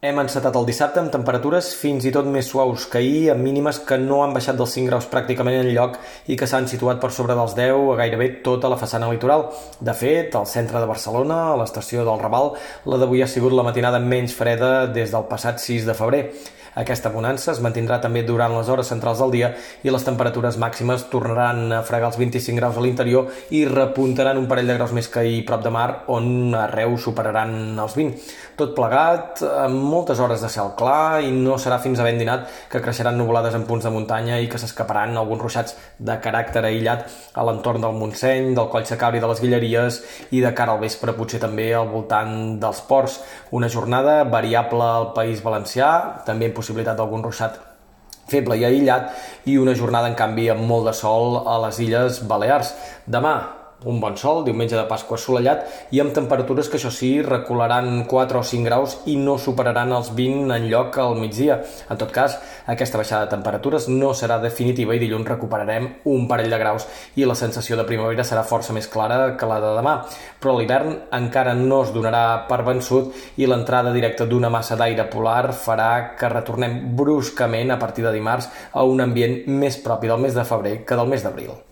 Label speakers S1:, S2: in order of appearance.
S1: Hem encetat el dissabte amb temperatures fins i tot més suaus que ahir, amb mínimes que no han baixat dels 5 graus pràcticament en lloc i que s'han situat per sobre dels 10 a gairebé tota la façana litoral. De fet, al centre de Barcelona, a l'estació del Raval, la d'avui ha sigut la matinada menys freda des del passat 6 de febrer. Aquesta bonança es mantindrà també durant les hores centrals del dia i les temperatures màximes tornaran a fregar els 25 graus a l'interior i repuntaran un parell de graus més que ahir prop de mar, on arreu superaran els 20. Tot plegat, amb moltes hores de cel clar i no serà fins a ben dinat que creixeran nuvolades en punts de muntanya i que s'escaparan alguns ruixats de caràcter aïllat a l'entorn del Montseny, del Coll Sacabri de les Guilleries i de cara al vespre potser també al voltant dels ports. Una jornada variable al País Valencià, també possibilitat d'algun ruixat feble i aïllat i una jornada en canvi amb molt de sol a les Illes Balears. Demà un bon sol, diumenge de Pasqua assolellat i amb temperatures que això sí recularan 4 o 5 graus i no superaran els 20 en lloc al migdia. En tot cas, aquesta baixada de temperatures no serà definitiva i dilluns recuperarem un parell de graus i la sensació de primavera serà força més clara que la de demà. Però l'hivern encara no es donarà per vençut i l'entrada directa d'una massa d'aire polar farà que retornem bruscament a partir de dimarts a un ambient més propi del mes de febrer que del mes d'abril.